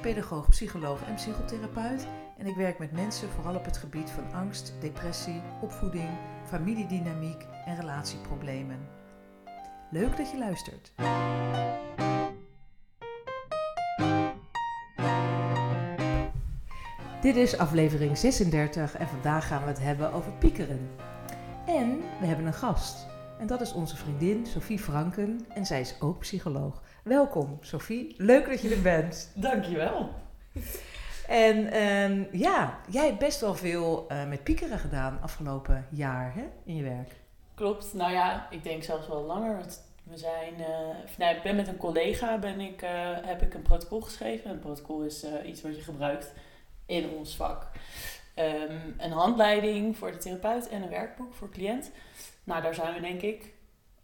pedagoog, psycholoog en psychotherapeut. En ik werk met mensen vooral op het gebied van angst, depressie, opvoeding, familiedynamiek en relatieproblemen. Leuk dat je luistert. Dit is aflevering 36 en vandaag gaan we het hebben over piekeren. En we hebben een gast. En dat is onze vriendin Sophie Franken en zij is ook psycholoog. Welkom Sophie, leuk dat je er bent. Dankjewel. En ehm, ja, jij hebt best wel veel eh, met piekeren gedaan afgelopen jaar hè, in je werk. Klopt. Nou ja, ik denk zelfs wel langer. want We zijn, nou, ik ben met een collega ben ik, eh, heb ik een protocol geschreven. Een protocol is iets wat je gebruikt in ons vak. Ehm, een handleiding voor de therapeut en een werkboek voor cliënt. Nou, daar zijn we denk ik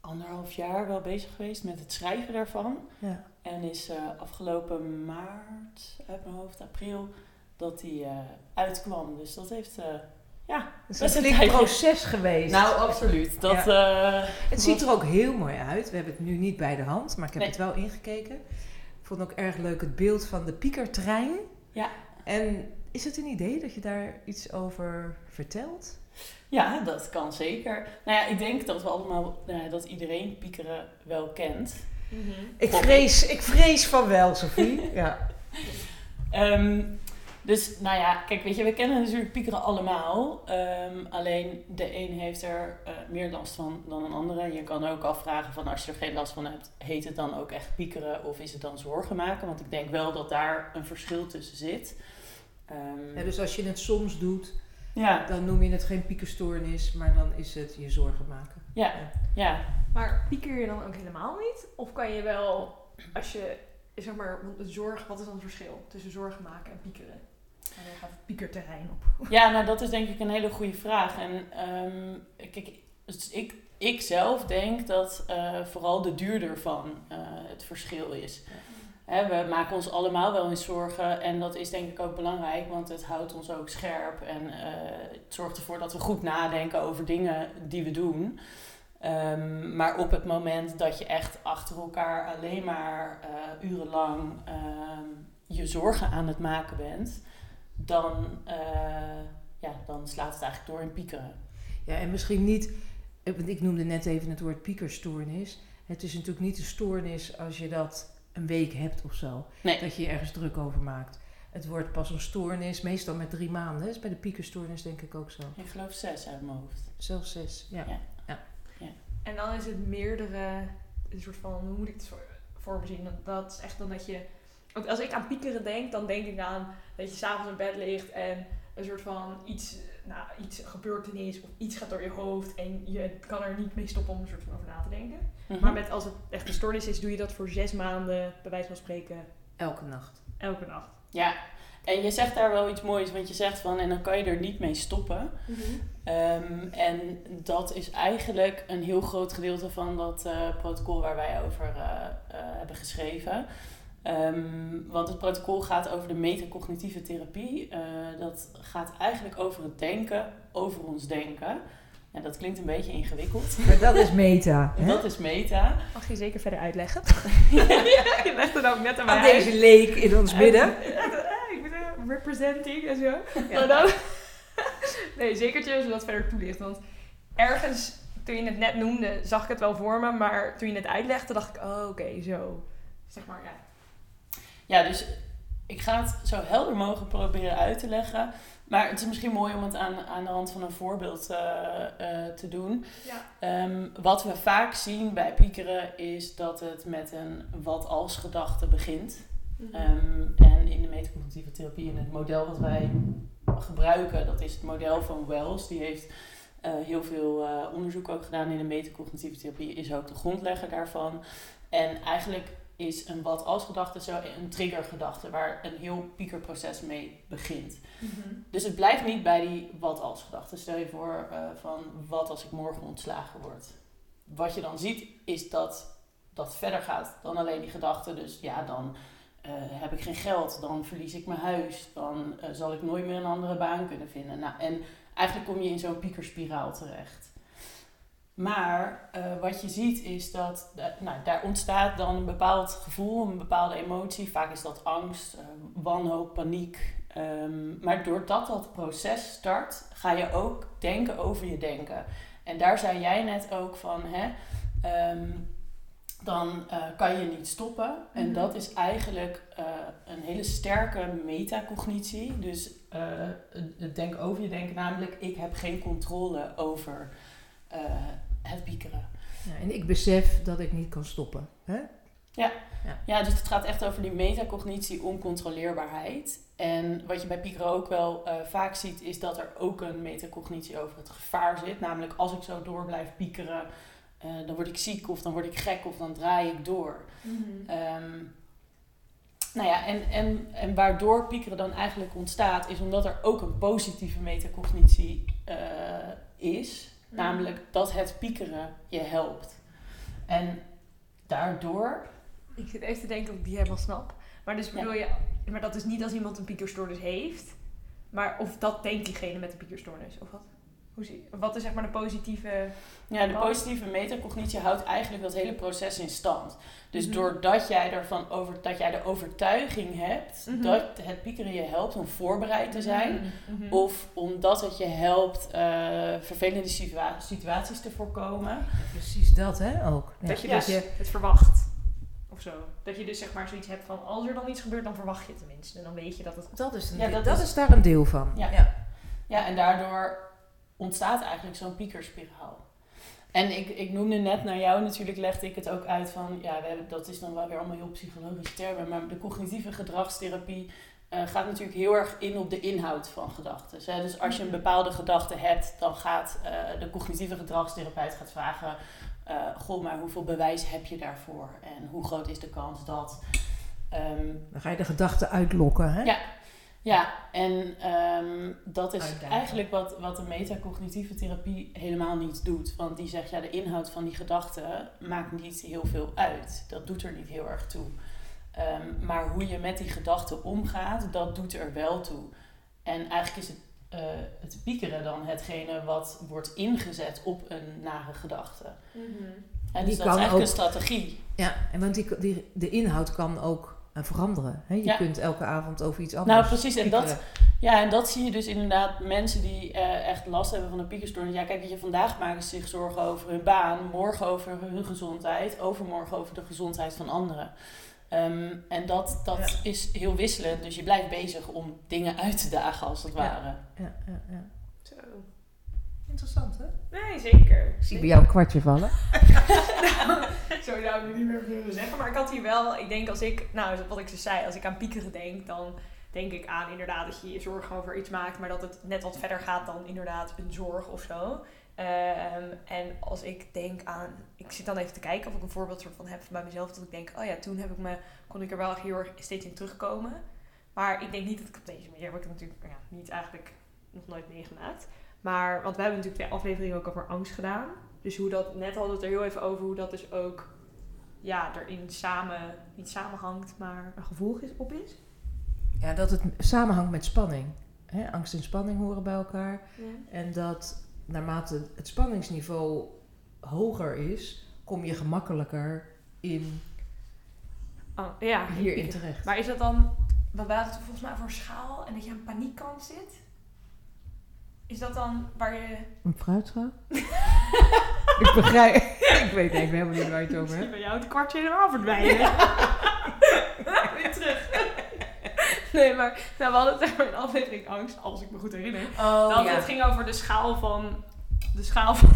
anderhalf jaar wel bezig geweest met het schrijven daarvan. Ja. En is eh, afgelopen maart, uit mijn hoofd, april, dat die eh, uitkwam. Dus dat heeft, eh, ja, Het is een proces geweest. nou absoluut. Dat, het ziet er ook heel mooi uit. We hebben het nu niet bij de hand, maar ik heb Nee. het wel ingekeken. Ik vond ook erg leuk het beeld van de piekertrein. Ja. En is het een idee dat je daar iets over vertelt? Ja, dat kan zeker. Nou ja, ik denk dat we allemaal, nou ja, dat iedereen piekeren wel kent. Ik vrees, ik vrees van wel, Sophie. ja. Ehm, dus nou ja, kijk, weet je, we kennen natuurlijk piekeren allemaal. Ehm, alleen de een heeft er eh, meer last van dan een andere. Je kan ook afvragen van als je er geen last van hebt, heet het dan ook echt piekeren of is het dan zorgen maken? Want ik denk wel dat daar een verschil tussen zit. Ehm, Ja, dus als je het soms doet, ja, dan noem je het geen piekerstoornis, maar dan is het je zorgen maken. ja, ja. Maar pieker je dan ook helemaal niet? Of kan je wel, als je, zeg maar, want het zorg, wat is dan het verschil tussen zorgen maken en piekeren? En dan gaat het piekerterrein op. Ja, nou dat is denk ik een hele goede vraag. En ehm, kijk, dus ik, ik zelf denk dat eh, vooral de duur ervan eh, het verschil is. We maken ons allemaal wel eens zorgen en dat is denk ik ook belangrijk, want het houdt ons ook scherp en eh, het zorgt ervoor dat we goed nadenken over dingen die we doen. Ehm, maar op het moment dat je echt achter elkaar alleen maar eh, urenlang ehm, je zorgen aan het maken bent, dan, eh, ja, dan slaat het eigenlijk door in piekeren. Ja, en misschien niet, want ik noemde net even het woord piekerstoornis. Het is natuurlijk niet een stoornis als je dat een week hebt of zo. Nee. Dat je je ergens druk over maakt. Het wordt pas een stoornis, meestal met drie maanden. Dat is bij de piekerstoornis denk ik ook zo. Ik geloof zes uit mijn hoofd. Zelfs zes, ja. Ja. En dan is het meerdere, een soort van, hoe moet ik het voor, me zien? Dat- Dat is echt dan dat je, want als ik aan piekeren denk, dan denk ik aan dat je s'avonds in bed ligt en een soort van iets, nou, iets gebeurtenis of iets gaat door je hoofd en je kan er niet mee stoppen om er soort van over na te denken. Mhm. Maar met, als het echt een stoornis is, doe je dat voor zes maanden, bij wijze van spreken, Elke nacht. elke nacht. Ja, en je zegt daar wel iets moois, want je zegt van en dan kan je er niet mee stoppen. Ehm, en dat is eigenlijk een heel groot gedeelte van dat eh, protocol waar wij over eh, eh, hebben geschreven. Ehm, want het protocol gaat over de metacognitieve therapie. Eh, dat gaat eigenlijk over het denken, over ons denken. En dat klinkt een beetje ingewikkeld. Maar dat is meta. hè? Dat is meta. Mag je zeker verder uitleggen? je legt het ook net aan mij Aan uit. deze leek in ons midden. ik ben er representing en zo. Maar dan... nee, zekertje als we dat verder toelichten. Want ergens, toen je het net noemde, zag ik het wel voor me. Maar toen je het uitlegde, dacht ik, oh, oké, zo. Zeg maar, ja. Ja, dus ik ga het zo helder mogelijk proberen uit te leggen. Maar het is misschien mooi om het aan, aan de hand van een voorbeeld eh, eh, te doen. Ja. Ehm, wat we vaak zien bij piekeren is dat het met een wat als gedachte begint. Ehm, en in de metacognitieve therapie, in het model wat wij gebruiken, dat is het model van Wells. Die heeft eh, heel veel onderzoek ook gedaan in de metacognitieve therapie, is ook de grondlegger daarvan. En eigenlijk is een wat als gedachte zo een triggergedachte waar een heel piekerproces mee begint. Mhm. Dus het blijft niet bij die wat als gedachte. Stel je voor eh, van wat als ik morgen ontslagen word. Wat je dan ziet is dat dat verder gaat dan alleen die gedachte. Dus ja, dan eh, heb ik geen geld, dan verlies ik mijn huis, dan eh, zal ik nooit meer een andere baan kunnen vinden. Nou, en eigenlijk kom je in zo'n piekerspiraal terecht. Maar eh, wat je ziet is dat da- nou, daar ontstaat dan een bepaald gevoel, een bepaalde emotie. Vaak is dat angst, eh, wanhoop, paniek. Ehm, maar doordat dat proces start, ga je ook denken over je denken. En daar zei jij net ook van, hè, ehm, dan eh, kan je niet stoppen. En Mhm. dat is eigenlijk een hele sterke metacognitie. Dus het- denken over je denken, namelijk ik heb geen controle over het piekeren. Ja, en ik besef dat ik niet kan stoppen. Hè? Ja, dus het gaat echt over die metacognitie, oncontroleerbaarheid. En wat je bij piekeren ook wel eh, vaak ziet, is dat er ook een metacognitie over het gevaar zit. Namelijk als ik zo door blijf piekeren, eh, dan word ik ziek of dan word ik gek of dan draai ik door. Mhm. Ehm, nou ja, en, en, en waardoor piekeren dan eigenlijk ontstaat, is omdat er ook een positieve metacognitie eh, is. Namelijk dat het piekeren je helpt. En daardoor Ik zit even te denken of ik die helemaal snap. Maar dus Ja. bedoel je, maar dat is niet als iemand een piekerstoornis heeft, maar of dat denkt diegene met een piekerstoornis, of wat? Hoe zie, wat is zeg maar de positieve... Ja, de positieve metacognitie houdt eigenlijk dat hele proces in stand. Dus Mhm. doordat jij ervan over, dat jij de overtuiging hebt Mhm. dat het piekeren je helpt om voorbereid te zijn, Mhm. of omdat het je helpt eh, vervelende situa- situaties te voorkomen. Precies dat, hè, ook. Ja. Dat je Ja. dus het verwacht. Of zo. Dat je dus zeg maar zoiets hebt van als er dan iets gebeurt, dan verwacht je het tenminste. En dan weet je dat het Dat, is, een Ja, deel- dat dat is- is daar een deel van. Ja. ja. Ja, en daardoor ontstaat eigenlijk zo'n piekerspiraal. En ik, ik noemde net naar jou natuurlijk, legde ik het ook uit van, ja, we hebben, dat is dan wel weer allemaal heel psychologische termen, maar de cognitieve gedragstherapie eh, gaat natuurlijk heel erg in op de inhoud van gedachten. Dus als je een bepaalde gedachte hebt, dan gaat eh, de cognitieve gedragstherapeut gaat vragen, eh, goh, maar hoeveel bewijs heb je daarvoor? En hoe groot is de kans dat... ehm, Dan ga je de gedachten uitlokken, hè? Ja. Ja, en ehm, dat is Uitdagen. eigenlijk wat, wat de metacognitieve therapie helemaal niet doet. Want die zegt, ja, de inhoud van die gedachten maakt niet heel veel uit. Dat doet er niet heel erg toe. Ehm, maar hoe je met die gedachten omgaat, dat doet er wel toe. En eigenlijk is het, eh, het piekeren dan hetgene wat wordt ingezet op een nare gedachte. En Die dus dat kan is eigenlijk ook- een strategie. Ja, en want die, die, de inhoud kan ook veranderen. Hè? Je Ja. kunt elke avond over iets anders Nou, precies. En dat. Ja, en dat zie je dus inderdaad mensen die eh, echt last hebben van een piekerstoornis. Ja, kijk, weet je, vandaag maken ze zich zorgen over hun baan, morgen over hun gezondheid, overmorgen over de gezondheid van anderen. Ehm, en dat, dat is heel wisselend, dus je blijft bezig om dingen uit te dagen als het Ja. ware. Ja, ja, ja. Zo. Interessant, hè? Nee, zeker. Ik zie bij jou een kwartje vallen. Zo zou ik het niet meer willen zeggen. Maar ik had hier wel, ik denk als ik, nou wat ik dus zei, als ik aan piekeren denk, dan denk ik aan inderdaad dat je je zorgen over iets maakt, maar dat het net wat verder gaat dan inderdaad een zorg of zo. Ehm, en als ik denk aan, ik zit dan even te kijken of ik een voorbeeld soort van heb van bij mezelf, dat ik denk, oh ja, toen heb ik me, kon ik er wel heel erg steeds in terugkomen. Maar ik denk niet dat ik op deze manier, heb ik het natuurlijk ja, niet eigenlijk nog nooit meegemaakt. Maar, want we hebben natuurlijk twee afleveringen ook over angst gedaan. Dus hoe dat, net hadden we het er heel even over hoe dat dus ook, ja, erin samen, niet samenhangt, maar een gevolg is, op is. Ja, dat het samenhangt met spanning. Hè? Angst en spanning horen bij elkaar. En dat naarmate het spanningsniveau hoger is, kom je gemakkelijker in Oh, ja, hierin terecht. Maar is dat dan, wat waren het volgens mij voor schaal en dat je aan paniekkant zit? Is dat dan waar je... Een fruitschaal? ik begrijp. ik weet eigenlijk helemaal niet waar je het over hebt. bij jou het kwartje helemaal verdwijnen. Weer terug. nee, maar nou, we hadden het over een aflevering angst, als ik me goed herinner. Oh, dat het ging over de schaal van, de schaal van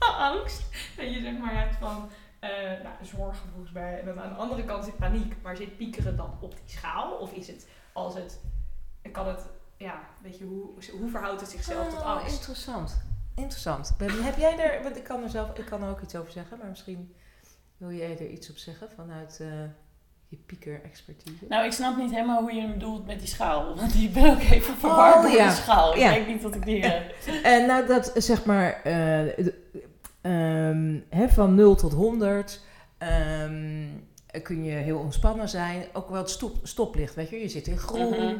angst. Dat je zeg maar hebt van eh nou, zorgen volgens mij. En dan aan de andere kant zit paniek. Maar zit piekeren dan op die schaal? Of is het als het, kan het, ja, weet je, hoe, hoe verhoudt het zichzelf tot Oh, angst? interessant. Interessant. Ben- Heb jij daar, want ik kan er zelf, ik kan er ook iets over zeggen, maar misschien Wil jij er iets op zeggen vanuit eh, je pieker-expertise? Nou, ik snap niet helemaal hoe je hem bedoelt met die schaal. Want die ben ook even verward Oh, door ja. de schaal. Ik Ja. denk niet dat ik die... eh, En nou, dat zeg maar eh, ehm, hè, van 0 tot 100 ehm, kun je heel ontspannen zijn. Ook wel het stop, stoplicht, weet je. Je zit in groen Mhm.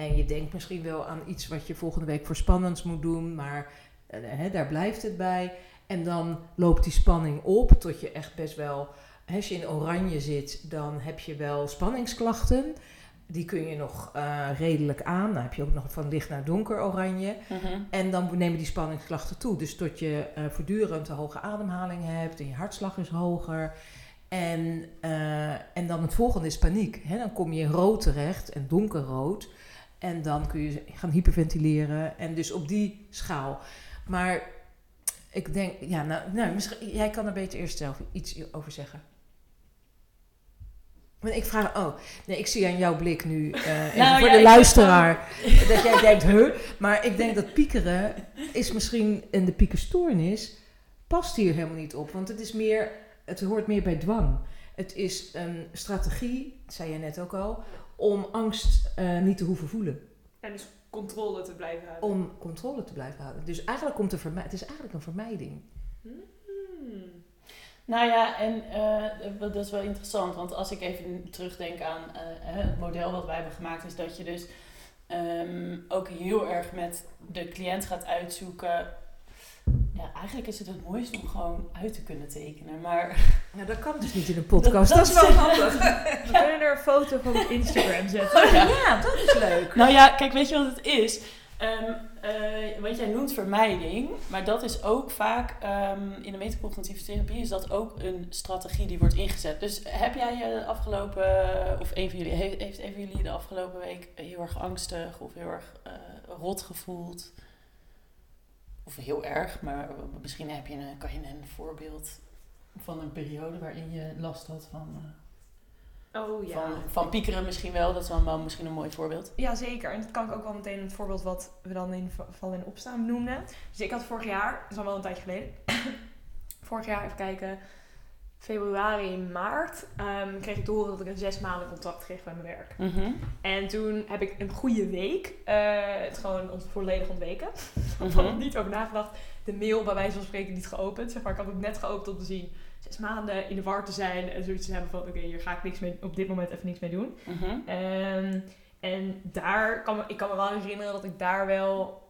En je denkt misschien wel aan iets wat je volgende week voor spannends moet doen, maar eh, hè, daar blijft het bij. En dan loopt die spanning op tot je echt best wel... hè, Als je in oranje zit, dan heb je wel spanningsklachten. Die kun je nog eh, redelijk aan. Dan heb je ook nog van licht naar donker oranje. mhm. En dan nemen die spanningsklachten toe. Dus tot je eh, voortdurend een hoge ademhaling hebt en je hartslag is hoger. En, en dan het volgende is paniek. Hè? Dan kom je in rood terecht en donkerrood. En dan kun je gaan hyperventileren. En dus op die schaal. Maar ik denk, ja, nou, nou misschien, jij kan er beter eerst zelf iets over zeggen. Want ik vraag, oh, nee, ik zie aan jouw blik nu, eh, Nou, voor ja, de luisteraar, dat jij denkt, huh? Maar ik denk dat piekeren is misschien, en de piekerstoornis, past hier helemaal niet op. Want het is meer, het hoort meer bij dwang. Het is een strategie, dat zei je net ook al, om angst eh, niet te hoeven voelen. En dus controle te blijven houden. Om controle te blijven houden. Dus eigenlijk komt er het is eigenlijk een vermijding. Hmm. Nou ja, en eh, dat is wel interessant, want als ik even terugdenk aan eh, het model wat wij hebben gemaakt, is dat je dus ehm, ook heel erg met de cliënt gaat uitzoeken. Ja, eigenlijk is het het mooiste om gewoon uit te kunnen tekenen, maar Ja, dat kan dus niet in een podcast. Dat- Dat, dat is wel handig. We kunnen er een foto van op Instagram zetten. Ja, dat is leuk. Nou ja, kijk, weet je wat het is? Ehm eh, wat jij noemt vermijding, maar dat is ook vaak ehm, in de metacognitieve therapie is dat ook een strategie die wordt ingezet. Dus heb jij je de afgelopen, of een van jullie, heeft, heeft een van jullie de afgelopen week heel erg angstig of heel erg eh, rot gevoeld? Of heel erg, maar misschien heb je een, kan je een voorbeeld van een periode waarin je last had van, eh, Oh ja. van, van piekeren misschien wel. Dat is dan wel misschien een mooi voorbeeld. Ja, zeker. En dat kan ik ook wel meteen het voorbeeld wat we dan in Vallen en Opstaan noemden. Dus ik had vorig jaar, dat is al wel een tijdje geleden, vorig jaar even kijken, februari, maart, ehm, kreeg ik te horen dat ik een zes maanden contract kreeg bij mijn werk. Mhm. En toen heb ik een goede week eh, het gewoon ont- volledig ontweken. Ik had er niet over nagedacht. De mail bij wijze van spreken niet geopend. Zeg maar, ik had het net geopend om te zien zes maanden in de war te zijn en zoiets te hebben van oké, hier ga ik niks mee, op dit moment even niks mee doen. Mhm. Ehm, en daar kan me, ik kan me wel herinneren dat ik daar wel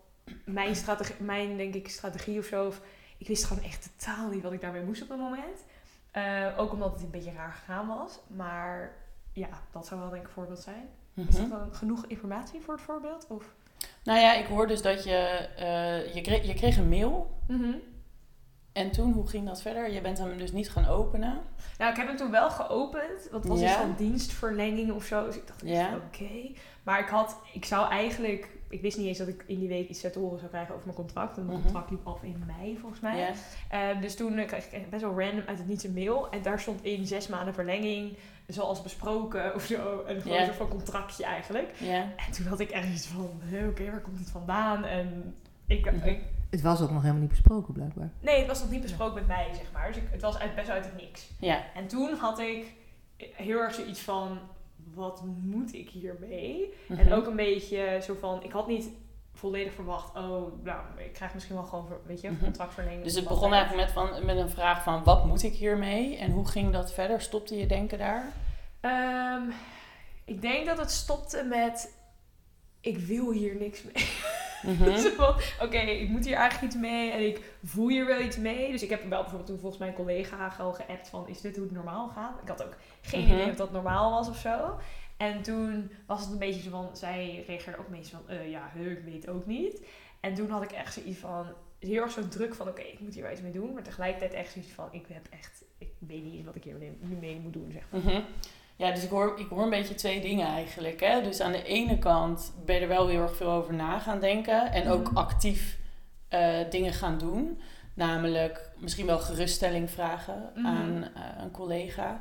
mijn strategie, mijn denk ik strategie of zo, of, ik wist gewoon echt totaal niet wat ik daarmee moest op dat moment. Eh, ook omdat het een beetje raar gegaan was. Maar ja, dat zou wel denk ik een voorbeeld zijn. Is dat Mhm. dan genoeg informatie voor het voorbeeld? Of? Nou ja, ik hoor dus dat je, eh, je, kreeg, je kreeg een mail. En toen, hoe ging dat verder? Je bent hem dus niet gaan openen. Nou, ik heb hem toen wel geopend. Want het was Ja. iets van dienstverlenging of zo. Dus ik dacht, Ja. oké. Maar ik had, ik zou eigenlijk, ik wist niet eens dat ik in die week iets te horen zou krijgen over mijn contract. En mijn Mhm. contract liep af in mei volgens mij. Ja. Eh, dus toen eh, kreeg ik best wel random uit het niets een mail. En daar stond in zes maanden verlenging, zoals besproken of zo. En gewoon soort van contractje eigenlijk. Ja. En toen had ik echt iets van, oké, waar komt dit vandaan? En ik, Mhm. ik- Het was ook nog helemaal niet besproken, blijkbaar. nee, het was nog niet besproken met mij, zeg maar. Dus ik, het was uit, best wel uit het niks. Ja. En toen had ik heel erg zoiets van, wat moet ik hiermee? En Mhm. ook een beetje zo van, ik had niet volledig verwacht, oh, nou, ik krijg misschien wel gewoon, weet je, een Mhm. contractverlenging. Dus het begon eigenlijk met, van, met een vraag van, wat moet ik hiermee? En hoe ging dat verder? Stopte je denken daar? Ehm, ik denk dat het stopte met, ik wil hier niks mee. Zo van, Oké, ik moet hier eigenlijk iets mee en ik voel hier wel iets mee. Dus ik heb wel bijvoorbeeld toen volgens mijn collega gewoon geappt van, is dit hoe het normaal gaat? Ik had ook geen Mhm. idee of dat normaal was of zo. En toen was het een beetje zo van, zij reageerde ook meestal van, eh, ja, huh, ik weet ook niet. En toen had ik echt zoiets van, heel erg zo'n druk van, oké, ik moet hier wel iets mee doen. Maar tegelijkertijd echt zoiets van, ik heb echt, ik weet niet wat ik hier mee, mee moet doen, zeg maar. Mhm. Ja, dus ik hoor, ik hoor een beetje twee dingen eigenlijk. Hè? Dus aan de ene kant ben je er wel heel erg veel over na gaan denken. En ook Mhm. actief eh, dingen gaan doen. Namelijk misschien wel geruststelling vragen Mhm. aan eh, een collega.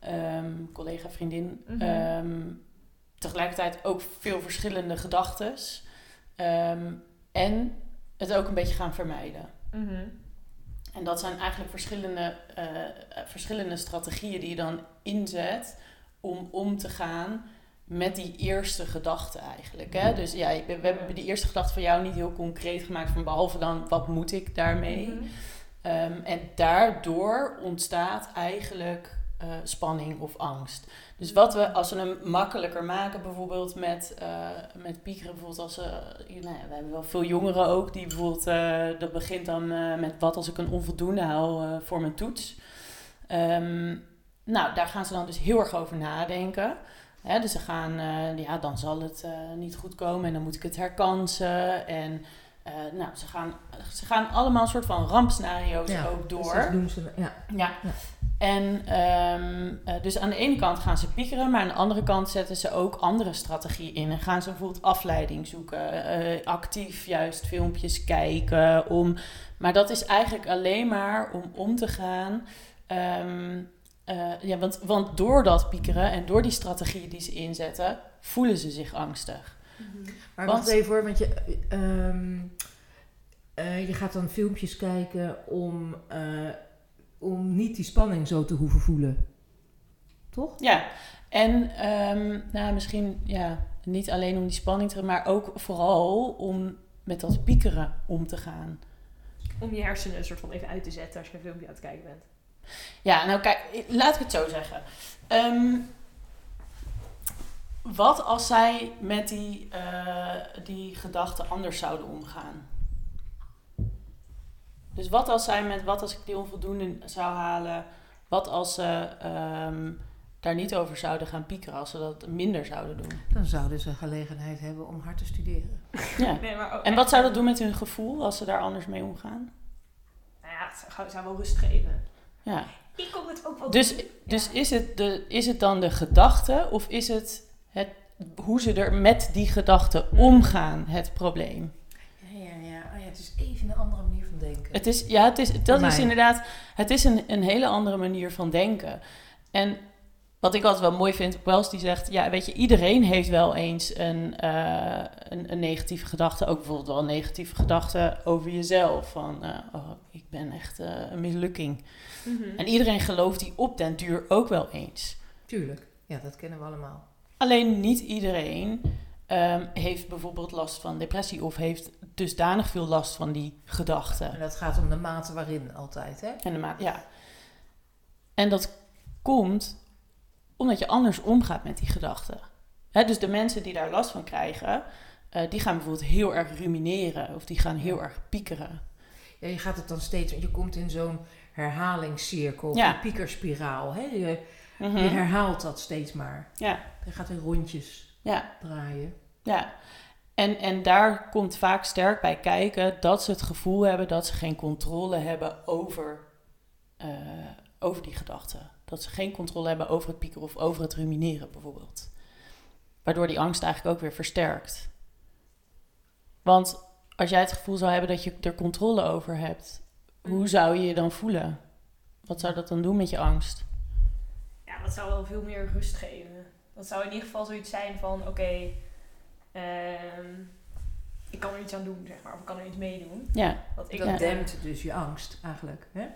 ehm, collega, vriendin. Mhm. Ehm, tegelijkertijd ook veel verschillende gedachtes. Ehm, en het ook een beetje gaan vermijden. En dat zijn eigenlijk verschillende, eh, verschillende strategieën die je dan inzet om om te gaan met die eerste gedachte eigenlijk. Hè? Dus ja, we we hebben die eerste gedachte van jou niet heel concreet gemaakt, van behalve dan wat moet ik daarmee. Mhm. Ehm, en daardoor ontstaat eigenlijk eh, spanning of angst. Dus wat we, als we hem makkelijker maken, bijvoorbeeld met, eh, met piekeren, bijvoorbeeld als ze, nou ja, we hebben wel veel jongeren ook, die bijvoorbeeld, dat begint dan met wat als ik een onvoldoende haal voor mijn toets. Ehm, nou, daar gaan ze dan dus heel erg over nadenken. Hè, dus ze gaan, eh, ja, dan zal het eh, niet goed komen en dan moet ik het herkansen. En eh, nou, ze gaan, ze gaan allemaal een soort van rampscenario's ook door. Dus dat doen ze, ja. Ja. Ja. En ehm, eh, dus aan de ene kant gaan ze piekeren, maar aan de andere kant zetten ze ook andere strategieën in. En gaan ze bijvoorbeeld afleiding zoeken, actief juist filmpjes kijken. Om, maar dat is eigenlijk alleen maar om om te gaan. ehm, eh, ja, want, want door dat piekeren en door die strategieën die ze inzetten, voelen ze zich angstig. Mhm. Maar Want- wacht even hoor, want je, ehm, eh, je gaat dan filmpjes kijken om, eh, om niet die spanning zo te hoeven voelen. Toch? Ja, en ehm, nou, misschien ja, niet alleen om die spanning te maar ook vooral om met dat piekeren om te gaan. Om je hersenen een soort van even uit te zetten als je een filmpje aan het kijken bent. Ja, nou kijk, laat ik het zo zeggen. Ehm, wat als zij met die, eh, die gedachten anders zouden omgaan? Dus wat als zij met wat als ik die onvoldoende zou halen? Wat als ze ehm, daar niet over zouden gaan piekeren, als ze dat minder zouden doen? Dan zouden ze gelegenheid hebben om hard te studeren. Ja. Nee, maar ook En wat zou dat doen met hun gevoel als ze daar anders mee omgaan? Nou ja, het zou, zou wel rust geven. Ja. Ik kon het ook wel Dus, doen. dus Ja. is, het de, is het dan de gedachte of is het, het hoe ze er met die gedachte omgaan, het probleem? Ja, ja, ja. Oh ja het is even een andere manier van denken. Het is, ja, het is, dat is inderdaad, het is een, een hele andere manier van denken. En wat ik altijd wel mooi vind, Wells die zegt, ja, weet je, iedereen heeft wel eens een, eh, een, een negatieve gedachte. Ook bijvoorbeeld wel een negatieve gedachte over jezelf. Van, eh, oh, ik ben echt eh, een mislukking. Mhm. En iedereen gelooft die op den duur ook wel eens. Tuurlijk. Ja, dat kennen we allemaal. Alleen niet iedereen ehm, heeft bijvoorbeeld last van depressie of heeft dusdanig veel last van die gedachten. En dat gaat om de mate waarin altijd, hè? En, de ma- ja. en dat komt omdat je anders omgaat met die gedachten. Hè, dus de mensen die daar last van krijgen, eh, die gaan bijvoorbeeld heel erg rumineren of die gaan heel erg piekeren. Ja, je gaat het dan steeds, want je komt in zo'n herhalingscirkel, Ja. een piekerspiraal. Hè? Je, Mhm. je herhaalt dat steeds maar. Ja, Je gaat in rondjes ja. draaien. Ja, en, en daar komt vaak sterk bij kijken dat ze het gevoel hebben dat ze geen controle hebben over, eh, over die gedachten. Dat ze geen controle hebben over het piekeren of over het rumineren bijvoorbeeld. Waardoor die angst eigenlijk ook weer versterkt. Want als jij het gevoel zou hebben dat je er controle over hebt, hoe zou je je dan voelen? Wat zou dat dan doen met je angst? Ja, dat zou wel veel meer rust geven. Dat zou in ieder geval zoiets zijn van, oké, ehm, ik kan er iets aan doen, zeg maar. Of ik kan er iets mee doen. Ja, ik, Dat Ja. dempt dus je angst eigenlijk. Hè?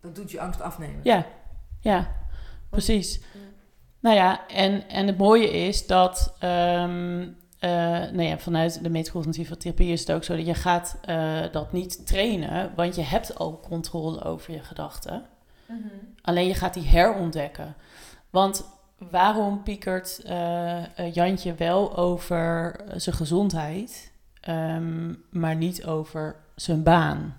Dat doet je angst afnemen. Ja, ja, precies. Ja. Nou ja, en, en het mooie is dat eh, nou ja, vanuit de metacognitieve therapie is het ook zo dat je gaat eh, dat niet trainen, want je hebt al controle over je gedachten. Mhm. Alleen je gaat die herontdekken. Want waarom piekert eh, Jantje wel over zijn gezondheid, ehm, maar niet over zijn baan?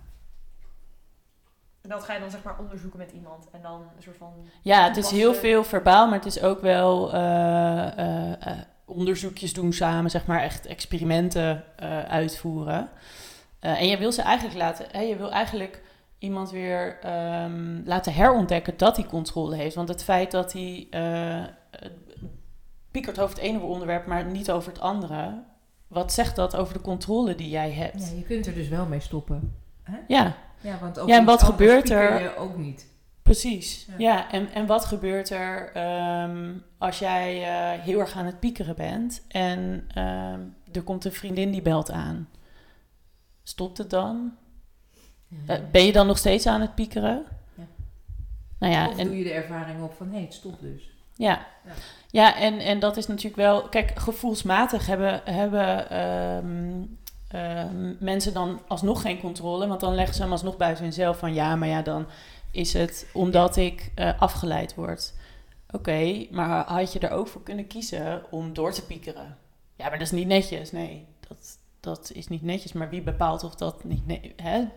En dat ga je dan zeg maar onderzoeken met iemand. En dan een soort van... Ja, het is heel veel verbaal, maar het is ook wel eh, eh, eh, onderzoekjes doen samen, zeg maar, echt experimenten eh, uitvoeren. Eh, en je wil ze eigenlijk laten, hè, je wil eigenlijk iemand weer ehm, laten herontdekken dat hij controle heeft. Want het feit dat hij piekert over het ene onderwerp, maar niet over het andere. Wat zegt dat over de controle die jij hebt? Ja, je kunt er dus wel mee stoppen. Ja, Ja, want ook Ja, en wat gebeurt er? je ook niet. Precies. Ja. Ja, en, en wat gebeurt er ehm, als jij eh, heel erg aan het piekeren bent en ehm, er komt een vriendin die belt aan? Stopt het dan? Eh, ben je dan nog steeds aan het piekeren? Ja. Nou ja, of en, doe je de ervaring op van hé, het stopt dus. ja. Ja. ja en, en dat is natuurlijk wel... Kijk, gevoelsmatig hebben, hebben ehm, ehm, mensen dan alsnog geen controle. Want dan leggen ze hem alsnog buiten hunzelf van... Ja, maar ja, dan is het omdat ik eh, afgeleid word. Oké, maar had je er ook voor kunnen kiezen om door te piekeren? Ja, maar dat is niet netjes. Nee, dat, dat is niet netjes. Maar wie bepaalt of dat niet... Mhm.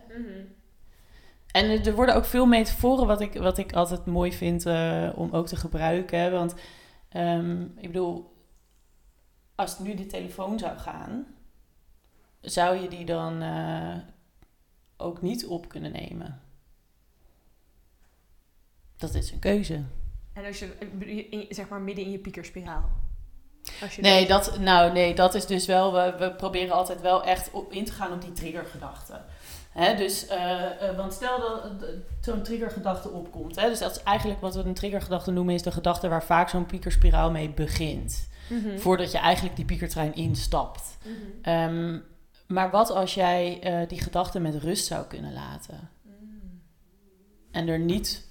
En er worden ook veel metaforen wat ik, wat ik altijd mooi vind eh, om ook te gebruiken. hè. Want ehm, ik bedoel, als nu de telefoon zou gaan, zou je die dan eh, ook niet op kunnen nemen? Dat is een keuze. En als je, in- zeg maar, midden in je piekerspiraal. Als je Nee, dat, nou, nee, dat is dus wel. We, we proberen altijd wel echt op, in te gaan op die triggergedachte. Hè, dus, eh, eh, want stel dat eh, zo'n triggergedachte opkomt. Hè, dus dat is eigenlijk wat we een triggergedachte noemen, is de gedachte waar vaak zo'n piekerspiraal mee begint. Mhm. Voordat je eigenlijk die piekertrein instapt. Ehm, maar wat als jij eh, die gedachte met rust zou kunnen laten? Mm. En er niet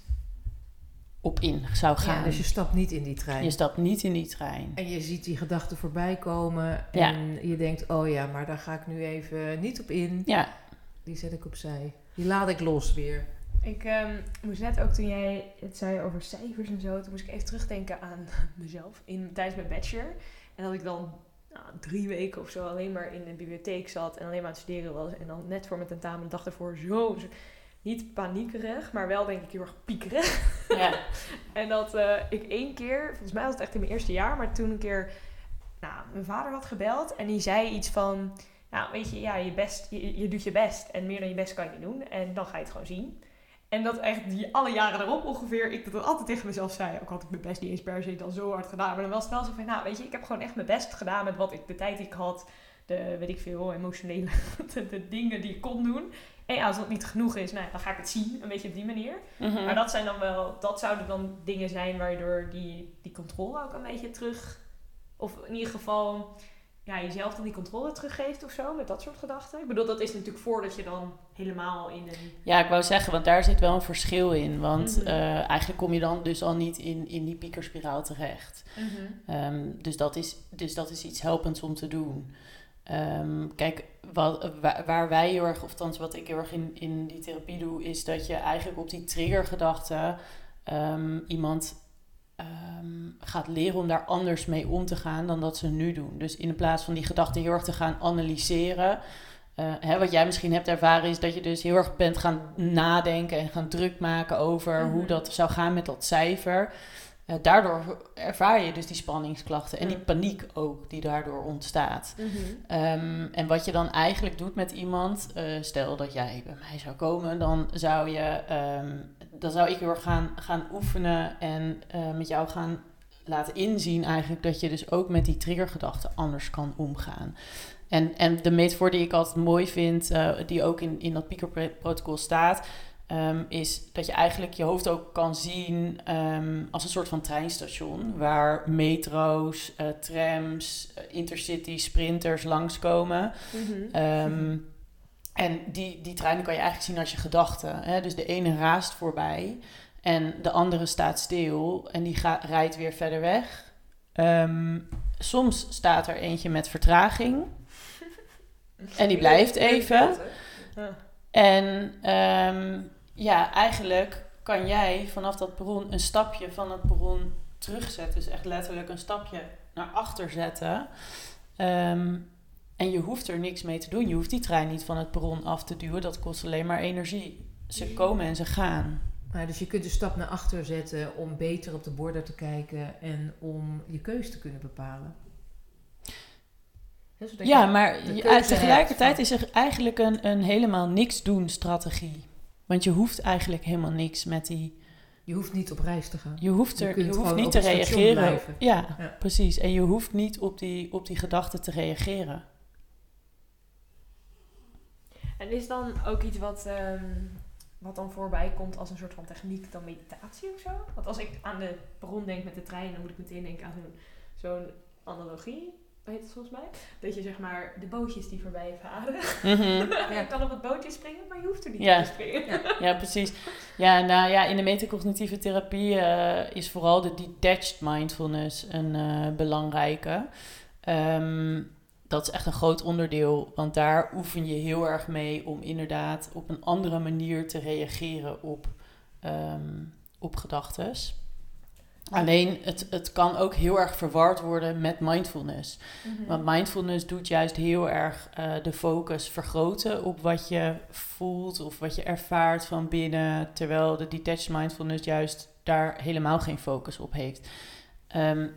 op in zou gaan. Ja, dus je stapt niet in die trein. je stapt niet in die trein. En je ziet die gedachten voorbij komen. Ja. En je denkt, oh ja, maar daar ga ik nu even niet op in. Ja, Die zet ik opzij. Die laat ik los weer. Ik ehm, moest net ook toen jij het zei over cijfers en zo, toen moest ik even terugdenken aan mezelf in, tijdens mijn bachelor. En dat ik dan nou, drie weken of zo alleen maar in de bibliotheek zat en alleen maar aan het studeren was. En dan net voor mijn tentamen de dag ervoor zo, zo- niet paniekerig, maar wel denk ik heel erg piekerig. ja. En dat eh, ik één keer, volgens mij was het echt in mijn eerste jaar, maar toen een keer, nou, mijn vader had gebeld en die zei iets van, nou, weet je, ja, je, best, je, je doet je best en meer dan je best kan je niet doen en dan ga je het gewoon zien. En dat echt die alle jaren erop ongeveer, ik dat altijd tegen mezelf zei, ook had ik mijn best niet eens per se dan zo hard gedaan, maar dan was het wel zo van, nou, weet je, ik heb gewoon echt mijn best gedaan met wat ik, de tijd die ik had, de, weet ik veel, emotionele, de, de dingen die ik kon doen. En ja, als dat niet genoeg is, nou, dan ga ik het zien, een beetje op die manier. Mhm. Maar dat zijn dan wel, dat zouden dan dingen zijn waardoor die, die controle ook een beetje terug, of in ieder geval, ja, jezelf dan die controle teruggeeft of zo, met dat soort gedachten. Ik bedoel, dat is natuurlijk voordat je dan helemaal in een... Ja, ik wou zeggen, want daar zit wel een verschil in. Want Mhm. eh, eigenlijk kom je dan dus al niet in, in die piekerspiraal terecht. Ehm, dus, dat is, dus dat is iets helpends om te doen. Ehm, kijk, wat, wa- waar wij heel erg, of althans wat ik heel erg in, in die therapie doe, is dat je eigenlijk op die triggergedachte ehm, iemand ehm, gaat leren om daar anders mee om te gaan dan dat ze nu doen. Dus in plaats van die gedachten heel erg te gaan analyseren. eh, hè, wat jij misschien hebt ervaren is dat je dus heel erg bent gaan nadenken en gaan druk maken over hoe Mhm. dat zou gaan met dat cijfer. Eh, daardoor ervaar je dus die spanningsklachten en die Ja. paniek ook die daardoor ontstaat. Ehm, en wat je dan eigenlijk doet met iemand, eh, stel dat jij bij mij zou komen, dan zou je, ehm, dan zou ik heel erg gaan, gaan oefenen en eh, met jou gaan laten inzien eigenlijk dat je dus ook met die triggergedachten anders kan omgaan. En, en de metafoor die ik altijd mooi vind, eh, die ook in, in dat piekerprotocol staat, ehm, is dat je eigenlijk je hoofd ook kan zien ehm, als een soort van treinstation. Waar metro's, eh, trams, intercity, sprinters langskomen. Ehm, en die, die treinen kan je eigenlijk zien als je gedachten. Hè? Dus de ene raast voorbij en de andere staat stil en die gaat, rijdt weer verder weg. Ehm, soms staat er eentje met vertraging en die blijft even. En ehm, ja, eigenlijk kan jij vanaf dat perron een stapje van het perron terugzetten. Dus echt letterlijk een stapje naar achter zetten. Ehm, en je hoeft er niks mee te doen. Je hoeft die trein niet van het perron af te duwen. Dat kost alleen maar energie. Ze komen en ze gaan. Dus je kunt de stap naar achter zetten om beter op de borden te kijken en om je keus te kunnen bepalen. Ja, maar tegelijkertijd is er eigenlijk een, een helemaal niks doen strategie. Want je hoeft eigenlijk helemaal niks met die Je hoeft niet op reis te gaan. Je hoeft, er, je hoeft niet op te reageren. Ja, Ja. precies. En je hoeft niet op die, op die gedachten te reageren. En is dan ook iets wat, ehm, wat dan voorbij komt als een soort van techniek dan meditatie of zo? Want als ik aan de bron denk met de trein, dan moet ik meteen denken aan zo'n zo'n analogie. heet het volgens mij. Dat je zeg maar de bootjes die voorbij varen. Mhm. je kan op het bootje springen, maar je hoeft er niet Ja. op te springen. Ja, precies. Ja, nou ja, in de metacognitieve therapie eh, is vooral de detached mindfulness een eh, belangrijke. Ehm, dat is echt een groot onderdeel, want daar oefen je heel erg mee om inderdaad op een andere manier te reageren op, ehm op gedachtes. Alleen, het, het kan ook heel erg verward worden met mindfulness. Mhm. Want mindfulness doet juist heel erg eh, de focus vergroten op wat je voelt of wat je ervaart van binnen. Terwijl de detached mindfulness juist daar helemaal geen focus op heeft. Ehm,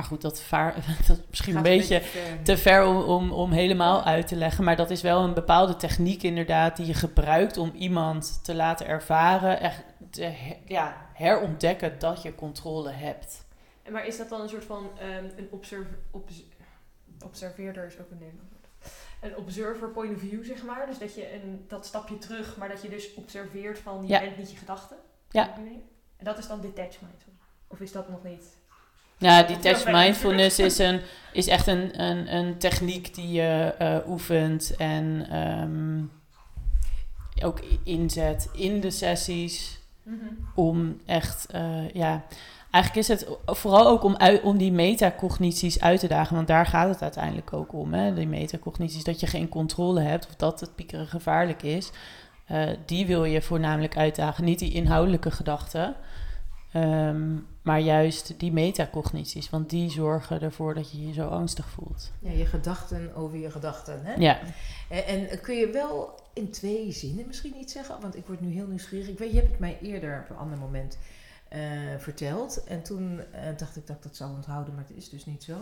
maar goed, dat, vaar, dat is misschien een beetje te ver om, om, om helemaal uit te leggen. Maar dat is wel een bepaalde techniek inderdaad die je gebruikt om iemand te laten ervaren. Echt te ja, herontdekken dat je controle hebt. En Maar is dat dan een soort van ehm, een observ obs- observeerder is ook een Nederlands woord. Een observer point of view, zeg maar. Dus dat je een, dat stapje terug, maar dat je dus observeert van je Ja. bent niet je gedachten. Ja. En dat is dan detached mindfulness. Of is dat nog niet? Ja, detached wel bij- mindfulness is, een, is echt een, een, een techniek die je eh, oefent en ehm, ook inzet in de sessies om echt, eh, ja, eigenlijk is het vooral ook om, om die metacognities uit te dagen, want daar gaat het uiteindelijk ook om, hè? die metacognities, dat je geen controle hebt of dat het piekeren gevaarlijk is. Eh, die wil je voornamelijk uitdagen, niet die inhoudelijke gedachten. Ehm, maar juist die metacognities, want die zorgen ervoor dat je je zo angstig voelt. Ja, je gedachten over je gedachten. Hè? Ja, En, en kun je wel in twee zinnen misschien iets zeggen? Want ik word nu heel nieuwsgierig. Ik weet, je hebt het mij eerder op een ander moment eh, verteld. En toen eh, dacht ik dat ik dat zou onthouden, maar het is dus niet zo.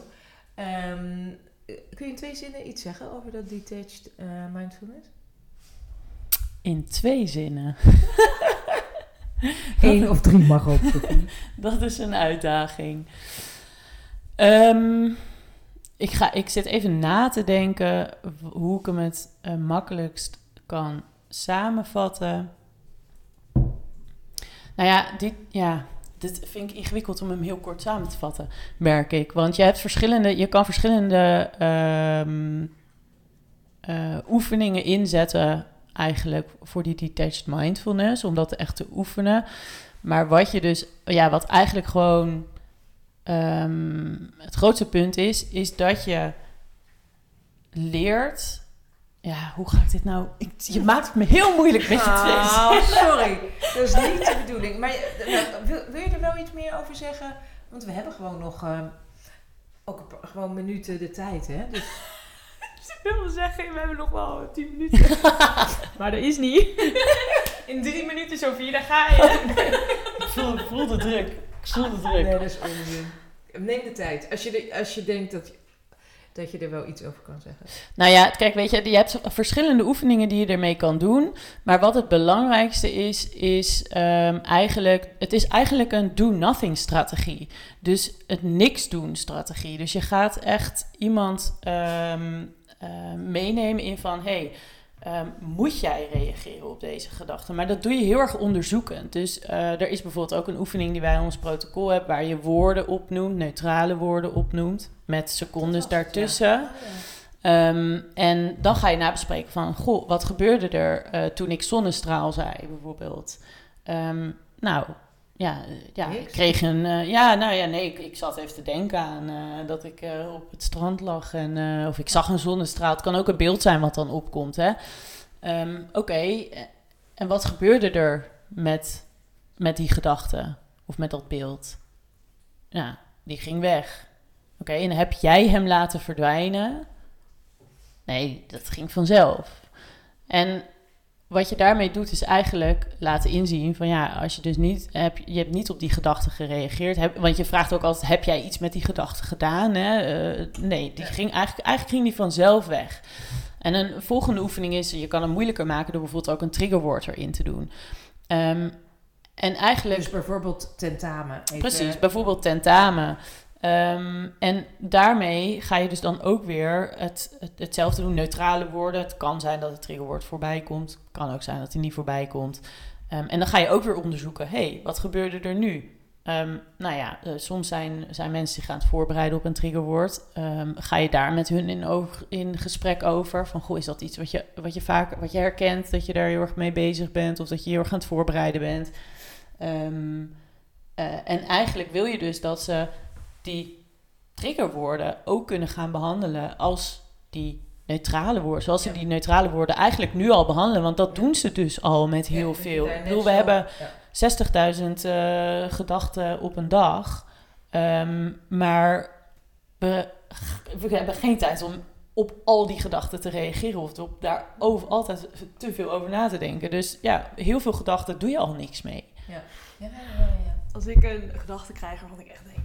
Ehm, eh, kun je in twee zinnen iets zeggen over dat detached mindfulness? in twee zinnen. Eén of drie mag ook. Dat is een uitdaging. Ehm, ik, ga, ik zit even na te denken hoe ik hem het eh, makkelijkst kan samenvatten. Nou ja, dit, ja, dit vind ik ingewikkeld om hem heel kort samen te vatten, merk ik. Want je, hebt verschillende, je kan verschillende ehm, eh, oefeningen inzetten eigenlijk voor die detached mindfulness, om dat echt te oefenen. Maar wat je dus, ja, wat eigenlijk gewoon ehm, het grootste punt is, is dat je leert. Ja, hoe ga ik dit nou? Ik, je maakt het me heel moeilijk met je Oh, sorry. Dat is niet de bedoeling. Maar eh, nou, wil, wil je er wel iets meer over zeggen? Want we hebben gewoon nog eh, ook gewoon minuten de tijd, hè? Dus wilde zeggen, we hebben nog wel 10 minuten. maar dat is niet. In drie minuten, Sofie, daar ga je. Ik voel, ik voel de druk. Ik voel de nee, druk. dat is onzin. Neem de tijd. Als je, de- als je denkt dat, dat je er wel iets over kan zeggen. Nou ja, kijk, weet je, je hebt verschillende oefeningen die je ermee kan doen. Maar wat het belangrijkste is, is ehm, eigenlijk, het is eigenlijk een do-nothing strategie. Dus het niks doen strategie. Dus je gaat echt iemand ehm, eh, meenemen in van, hey, ehm, moet jij reageren op deze gedachten? Maar dat doe je heel erg onderzoekend. Dus eh, er is bijvoorbeeld ook een oefening die wij in ons protocol hebben, waar je woorden opnoemt, neutrale woorden opnoemt, met secondes daartussen. Ehm, en dan ga je nabespreken van, goh, wat gebeurde er eh, toen ik zonnestraal zei, bijvoorbeeld? Ehm, nou, ja, eh, ja ik kreeg een... eh, ja, nou ja, nee, ik, ik zat even te denken aan eh, dat ik op het strand lag en... of ik zag een zonnestraal. Het kan ook een beeld zijn wat dan opkomt, hè. Ehm, Oké, en wat gebeurde er met, met die gedachte of met dat beeld? Ja, die ging weg. Oké, en heb jij hem laten verdwijnen? Nee, dat ging vanzelf. En wat je daarmee doet is eigenlijk laten inzien van ja, als je dus niet heb, je hebt niet op die gedachte gereageerd, heb, want je vraagt ook altijd heb jij iets met die gedachte gedaan? Hè? Eh, nee, die ging eigenlijk, eigenlijk ging die vanzelf weg. En een volgende oefening is, je kan het moeilijker maken door bijvoorbeeld ook een triggerwoord erin te doen. Ehm, en eigenlijk Dus bijvoorbeeld tentamen. Even- Precies, bijvoorbeeld tentamen. Ehm, en daarmee ga je dus dan ook weer het, het, hetzelfde doen, neutrale woorden. Het kan zijn dat het triggerwoord voorbij komt. Het kan ook zijn dat hij niet voorbij komt. Ehm, en dan ga je ook weer onderzoeken, hey, wat gebeurde er nu? ehm, nou ja, eh, soms zijn, zijn mensen zich aan het voorbereiden op een triggerwoord. Ga je daar met hun in, in gesprek over? Van, goh, is dat iets wat je, wat je vaak wat je herkent, dat je daar heel erg mee bezig bent of dat je heel erg aan het voorbereiden bent? Eh, en eigenlijk wil je dus dat ze die triggerwoorden ook kunnen gaan behandelen als die neutrale woorden. Zoals ze die neutrale woorden eigenlijk nu al behandelen. Want dat Ja. doen ze dus al met heel Ja, veel. Ik bedoel, we zo- hebben ja. 60.000 eh, gedachten op een dag. Ehm, maar we, we hebben geen tijd om op al die gedachten te reageren of op daar over, altijd te veel over na te denken. Dus ja, heel veel gedachten doe je al niks mee. Ja, ja, ja. Als ik een gedachte krijg waarvan ik echt denk,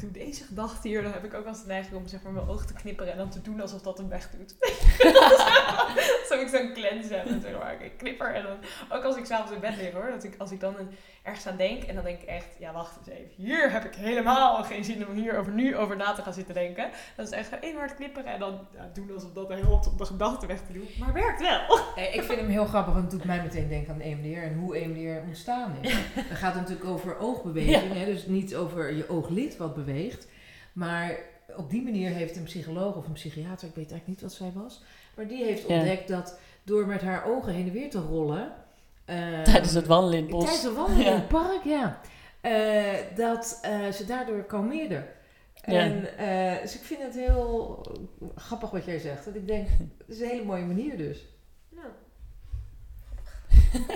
doe deze gedachte hier, dan heb ik ook eens de neiging om zeg maar mijn ogen te knipperen en dan te doen alsof dat hem weg doet. Alsof ik zo'n cleanse heb en maar, ik knipper en dan, ook als ik s'avonds in bed lig hoor, dat ik, als ik dan een, ergens aan denk en dan denk ik echt, ja wacht eens even, hier heb ik helemaal geen zin om hier over nu over na te gaan zitten denken. Dat is echt één hard knipperen en dan ja, doen alsof dat helpt om de gedachte weg te doen, maar werkt wel. Nee, ik vind hem heel grappig, want het doet mij meteen denken aan EMDR en hoe EMDR ontstaan is. Het gaat natuurlijk over oogbeweging, hè, dus niet over je ooglid wat beweegt. Maar op die manier heeft een psycholoog of een psychiater, ik weet eigenlijk niet wat zij was, maar die heeft Ja. ontdekt dat door met haar ogen heen en weer te rollen. Ehm, Tijdens het wandelen in het bos. Tijdens de wandeling in Ja. het park, ja. Eh, dat eh, ze daardoor kalmeerde. Ja. En, eh, dus ik vind het heel grappig wat jij zegt. Dat ik denk, het is een hele mooie manier dus. Ja.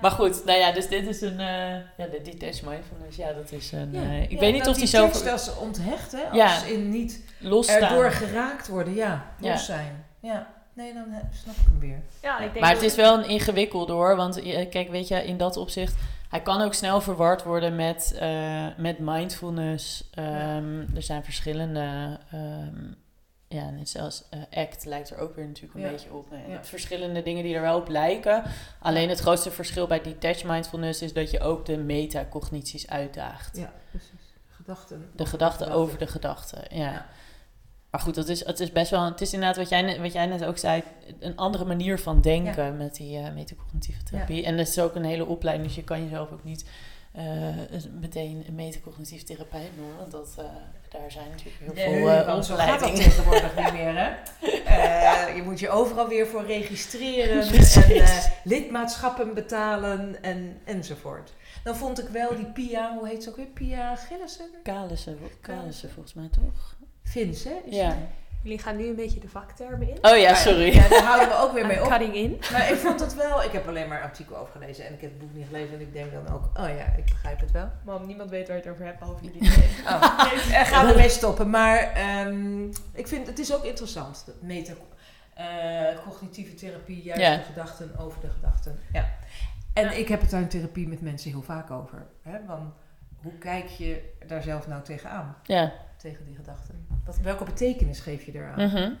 Maar goed, nou ja, dus dit is een... eh ja, de detached mindfulness, ja, dat is een... Ja. eh, ik Ja, weet niet dat of die die zo tekst als onthecht, hè? Als Ja. in niet losstaan. erdoor geraakt worden, ja. Los Ja. zijn. Ja. Nee, dan snap ik hem weer. Ja, ik denk Maar het is wel een ingewikkelde hoor. Want eh, kijk, weet je, in dat opzicht... Hij kan ook snel verward worden met, eh, met mindfulness. Ehm, Er zijn verschillende... ehm, ja, net zoals eh, ACT lijkt er ook weer natuurlijk een Ja. beetje op. Nou ja, je Ja. hebt verschillende dingen die er wel op lijken. Alleen het grootste verschil bij detached mindfulness... is dat je ook de metacognities uitdaagt. Ja, precies. Gedachten. De gedachten over de gedachten, ja. Maar goed, dat is, het is best wel... Het is inderdaad wat jij, net- wat jij net ook zei... een andere manier van denken met die eh metacognitieve therapie. En dat is ook een hele opleiding. Dus je kan jezelf ook niet eh, meteen een metacognitief therapeut noemen. Want dat, eh, daar zijn natuurlijk heel veel Nee, want zo gaat dat opleidingen. tegenwoordig niet meer, hè? Je moet je overal weer voor registreren en lidmaatschappen betalen en, enzovoort. Dan vond ik wel die Pia, hoe heet ze ook weer? Pia Gillissen? Kalissen, Kalissen volgens mij toch? Hè? Is Ja. ze? Jullie gaan nu een beetje de vaktermen in. Oh ja, sorry. Ja, daar houden we ook weer mee op. cutting in. Maar ik vond het wel, ik heb alleen maar een artikel over gelezen en ik heb het boek niet gelezen en ik denk dan ook, oh ja, ik begrijp het wel. Mam, niemand weet waar je het over hebt, behalve jullie twee. Oh. Eh, gaan we mee stoppen. Maar ehm, ik vind het is ook interessant. Dat meta, eh, cognitieve therapie, juist Ja. de gedachten over de gedachten. Ja. En Ja. ik heb het daar in therapie met mensen heel vaak over. Hè? Van, hoe kijk je daar zelf nou tegenaan? Ja. Tegen die gedachten. Wat, welke betekenis geef je eraan? Mhm.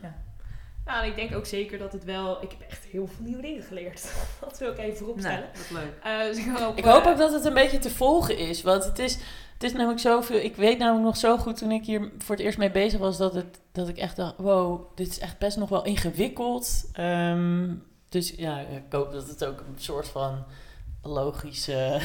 Nou, en ik denk ook zeker dat het wel... Ik heb echt heel veel nieuwe dingen geleerd. Dat wil ik even vooropstellen. dat is leuk. Eh, dus ik hoop, Ik hoop eh, ook dat het een beetje te volgen is. Want het is, het is namelijk zoveel. Ik weet namelijk nog zo goed toen ik hier voor het eerst mee bezig was. Dat, het, dat ik echt dacht: wow, dit is echt best nog wel ingewikkeld. Ehm, dus ja, ik hoop dat het ook een soort van logische.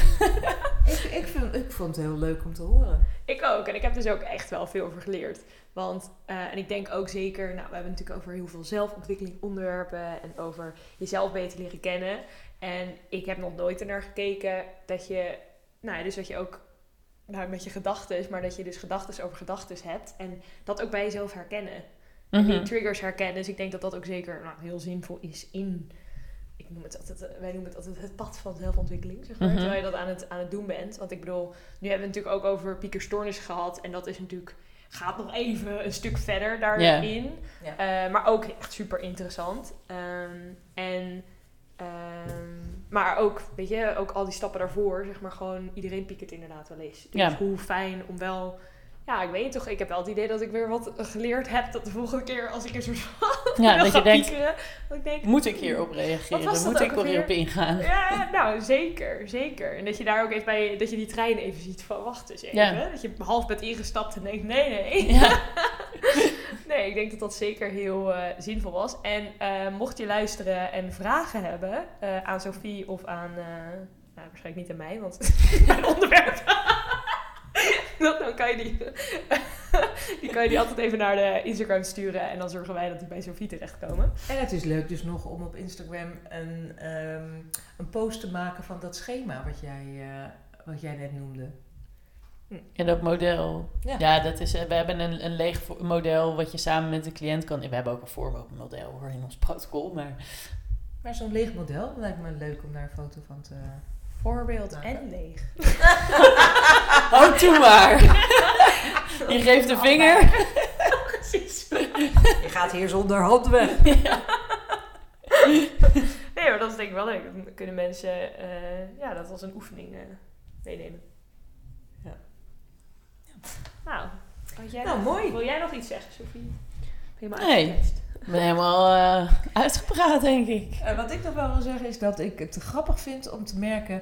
Ik, ik, vind, ik vond het heel leuk om te horen. Ik ook. En ik heb dus ook echt wel veel over geleerd. Want, eh, en ik denk ook zeker, nou, we hebben het natuurlijk over heel veel zelfontwikkeling onderwerpen en over jezelf beter leren kennen. En ik heb nog nooit ernaar gekeken dat je, nou ja, dus dat je ook, nou, met je gedachten, maar dat je dus gedachten over gedachten hebt. En dat ook bij jezelf herkennen. En die Mhm. triggers herkennen. Dus ik denk dat dat ook zeker nou, heel zinvol is in. Ik noem het altijd, eh, wij noemen het altijd het pad van zelfontwikkeling, zeg maar. Mhm. Terwijl je dat aan het, aan het doen bent. Want ik bedoel, nu hebben we het natuurlijk ook over piekerstoornis gehad. En dat is natuurlijk, gaat nog even een stuk verder daarin. Eh, maar ook echt super interessant. Ehm, en, ehm, maar ook, weet je, ook al die stappen daarvoor, zeg maar gewoon, iedereen piekert inderdaad wel eens. Dus Ja. hoe fijn om wel, ja, ik weet toch, ik heb wel het idee dat ik weer wat geleerd heb, dat de volgende keer als ik een soort van Ja, dat je denkt: piekeren, dat ik denk, moet ik hierop Wat reageren? Moet ik er weer alweer? op ingaan? ja, nou zeker, zeker. En dat je daar ook even bij, dat je die trein even ziet van, wacht eens even. Ja. Dat je half bent ingestapt en denkt, nee, nee. Ja. nee, ik denk dat dat zeker heel eh, zinvol was. En eh, mocht je luisteren en vragen hebben eh, aan Sophie of aan, nou, waarschijnlijk niet aan mij, want mijn onderwerp. Dan, dan kan je die, die kan je die altijd even naar de Instagram sturen en dan zorgen wij dat die bij Sophie terechtkomen. En het is leuk dus nog om op Instagram een, ehm, een post te maken van dat schema wat jij, eh, wat jij net noemde. En dat model. Ja. Ja, dat is, eh, we hebben een, een leeg model wat je samen met de cliënt kan. We hebben ook een voorbeeldmodel hoor in ons protocol. Maar Maar zo'n leeg model lijkt me leuk om daar een foto van te... Voorbeeld Nou, en leeg. Oh, toe maar. Je geeft de vinger. Precies. Je gaat hier zonder hand weg. Nee, maar dat is denk ik wel leuk. Dan kunnen mensen eh, ja, dat als een oefening eh, meenemen. Ja. Nou, jij Nou, nog- mooi. wil jij nog iets zeggen, Sophie? Helemaal Nee. Ik ben helemaal eh, uitgepraat, denk ik. Eh, wat ik nog wel wil zeggen is dat ik het grappig vind om te merken,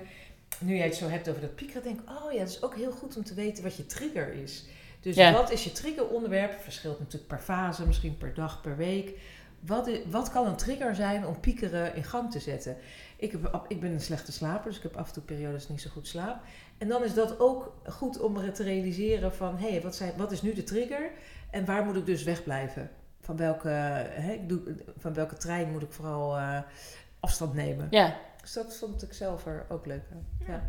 nu jij het zo hebt over dat piekeren, denk ik, oh ja, het is ook heel goed om te weten wat je trigger is. Dus Ja. wat is je triggeronderwerp? Verschilt natuurlijk per fase, misschien per dag, per week. Wat, wat kan een trigger zijn om piekeren in gang te zetten? Ik, heb, ik ben een slechte slaper, dus ik heb af en toe periodes niet zo goed slaap. En dan is dat ook goed om te realiseren van, hé, hey, wat, zijn- wat is nu de trigger? En waar moet ik dus wegblijven? Van welke, hè, ik doe, van welke trein moet ik vooral eh, afstand nemen? Ja, Dus dat vond ik zelf er ook leuk aan. Ja.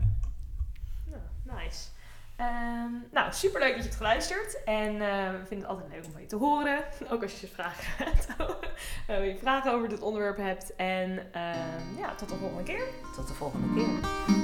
Nou, nice. Ehm, nou, super leuk dat je het geluisterd. En eh, we vinden het altijd leuk om van je te horen. Ook als je vragen hebt. eh, je vragen over dit onderwerp hebt. En ehm, ja, tot de volgende keer. Tot de volgende keer.